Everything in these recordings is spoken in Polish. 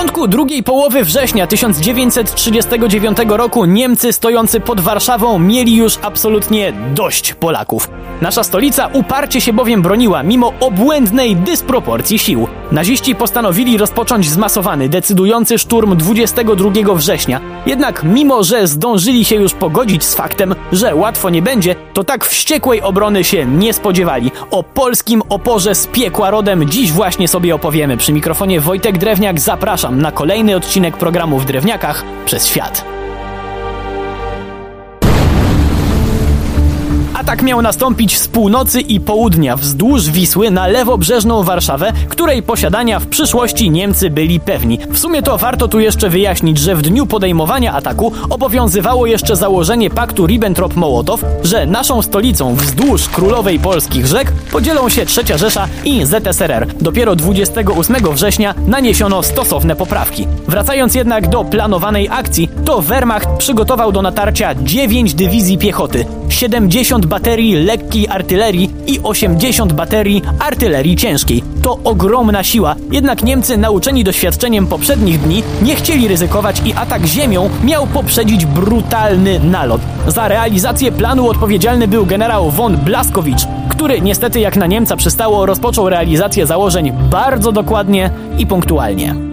początku drugiej połowy września 1939 roku Niemcy stojący pod Warszawą mieli już absolutnie dość Polaków. Nasza stolica uparcie się bowiem broniła mimo obłędnej dysproporcji sił. Naziści postanowili rozpocząć zmasowany, decydujący szturm 22 września. Jednak mimo, że zdążyli się już pogodzić z faktem, że łatwo nie będzie, to tak wściekłej obrony się nie spodziewali. O polskim oporze z piekła rodem dziś właśnie sobie opowiemy. Przy mikrofonie Wojtek Drewniak zapraszam na kolejny odcinek programu w Drewniakach przez świat. Atak miał nastąpić z północy i południa wzdłuż Wisły na lewobrzeżną Warszawę, której posiadania w przyszłości Niemcy byli pewni. W sumie to warto tu jeszcze wyjaśnić, że w dniu podejmowania ataku obowiązywało jeszcze założenie paktu Ribbentrop-Mołotow, że naszą stolicą wzdłuż królowej polskich rzek podzielą się Trzecia Rzesza i ZSRR. Dopiero 28 września naniesiono stosowne poprawki. Wracając jednak do planowanej akcji, to Wehrmacht przygotował do natarcia 9 dywizji piechoty, 70 baterii lekkiej artylerii i 80 baterii artylerii ciężkiej. To ogromna siła, jednak Niemcy nauczeni doświadczeniem poprzednich dni nie chcieli ryzykować i atak ziemią miał poprzedzić brutalny nalot. Za realizację planu odpowiedzialny był generał von Blaskowicz, który niestety jak na Niemca przystało rozpoczął realizację założeń bardzo dokładnie i punktualnie.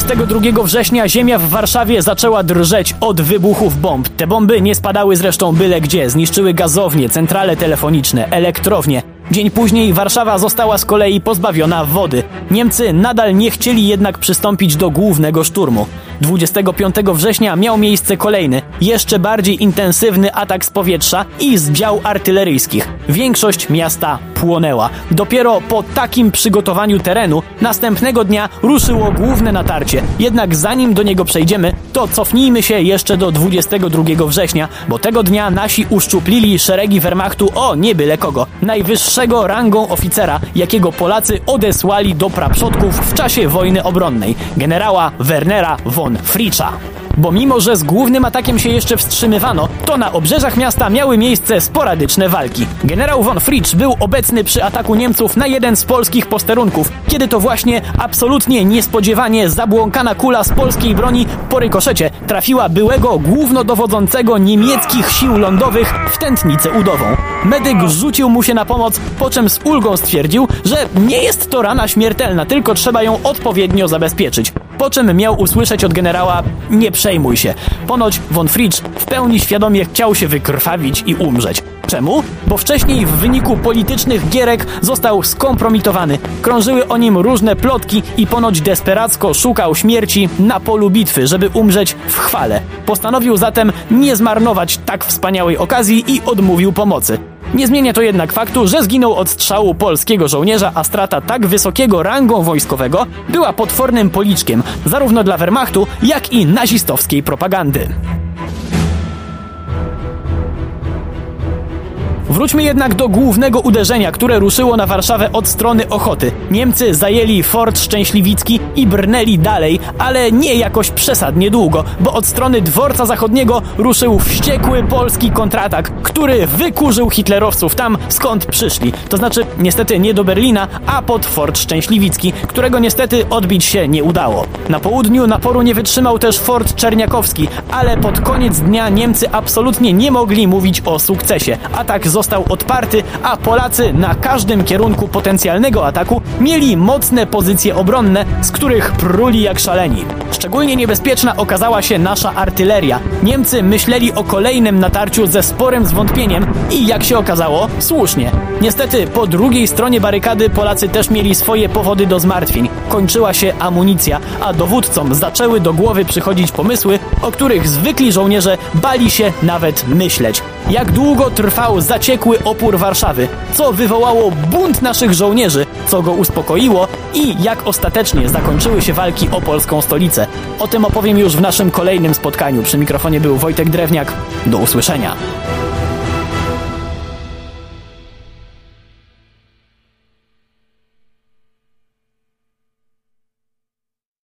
22 września ziemia w Warszawie zaczęła drżeć od wybuchów bomb. Te bomby nie spadały zresztą byle gdzie, zniszczyły gazownie, centrale telefoniczne, elektrownie. Dzień później Warszawa została z kolei pozbawiona wody. Niemcy nadal nie chcieli jednak przystąpić do głównego szturmu. 25 września miał miejsce kolejny, jeszcze bardziej intensywny atak z powietrza i z dział artyleryjskich. Większość miasta płonęła. Dopiero po takim przygotowaniu terenu następnego dnia ruszyło główne natarcie. Jednak zanim do niego przejdziemy, to cofnijmy się jeszcze do 22 września, bo tego dnia nasi uszczuplili szeregi Wehrmachtu o nie byle kogo. Najwyższego rangą oficera, jakiego Polacy odesłali do praprzodków w czasie wojny obronnej, generała Wernera von Fricha bo mimo, że z głównym atakiem się jeszcze wstrzymywano, to na obrzeżach miasta miały miejsce sporadyczne walki. Generał von Fritsch był obecny przy ataku Niemców na jeden z polskich posterunków, kiedy to właśnie absolutnie niespodziewanie zabłąkana kula z polskiej broni po rykoszecie trafiła byłego głównodowodzącego niemieckich sił lądowych w tętnicę udową. Medyk rzucił mu się na pomoc, po czym z ulgą stwierdził, że nie jest to rana śmiertelna, tylko trzeba ją odpowiednio zabezpieczyć. Po czym miał usłyszeć od generała: Nie przejmuj się. Ponoć von Fritsch w pełni świadomie chciał się wykrwawić i umrzeć. Czemu? Bo wcześniej w wyniku politycznych gierek został skompromitowany. Krążyły o nim różne plotki i ponoć desperacko szukał śmierci na polu bitwy, żeby umrzeć w chwale. Postanowił zatem nie zmarnować tak wspaniałej okazji i odmówił pomocy. Nie zmienia to jednak faktu, że zginął od strzału polskiego żołnierza, a strata tak wysokiego rangą wojskowego była potwornym policzkiem zarówno dla Wehrmachtu, jak i nazistowskiej propagandy. Wróćmy jednak do głównego uderzenia, które ruszyło na Warszawę od strony Ochoty. Niemcy zajęli Fort Szczęśliwicki i brnęli dalej, ale nie jakoś przesadnie długo, bo od strony dworca zachodniego ruszył wściekły polski kontratak, który wykurzył hitlerowców tam, skąd przyszli. To znaczy, niestety nie do Berlina, a pod Fort Szczęśliwicki, którego niestety odbić się nie udało. Na południu naporu nie wytrzymał też Fort Czerniakowski, ale pod koniec dnia Niemcy absolutnie nie mogli mówić o sukcesie. Atak został odparty, a Polacy na każdym kierunku potencjalnego ataku mieli mocne pozycje obronne, z których pruli jak szaleni. Szczególnie niebezpieczna okazała się nasza artyleria. Niemcy myśleli o kolejnym natarciu ze sporym zwątpieniem i jak się okazało, słusznie. Niestety po drugiej stronie barykady Polacy też mieli swoje powody do zmartwień. Kończyła się amunicja, a dowódcom zaczęły do głowy przychodzić pomysły, o których zwykli żołnierze bali się nawet myśleć. Jak długo trwał zaciekły opór Warszawy, co wywołało bunt naszych żołnierzy, co go uspokoiło i jak ostatecznie zakończyły się walki o polską stolicę. O tym opowiem już w naszym kolejnym spotkaniu. Przy mikrofonie był Wojtek Drewniak. Do usłyszenia.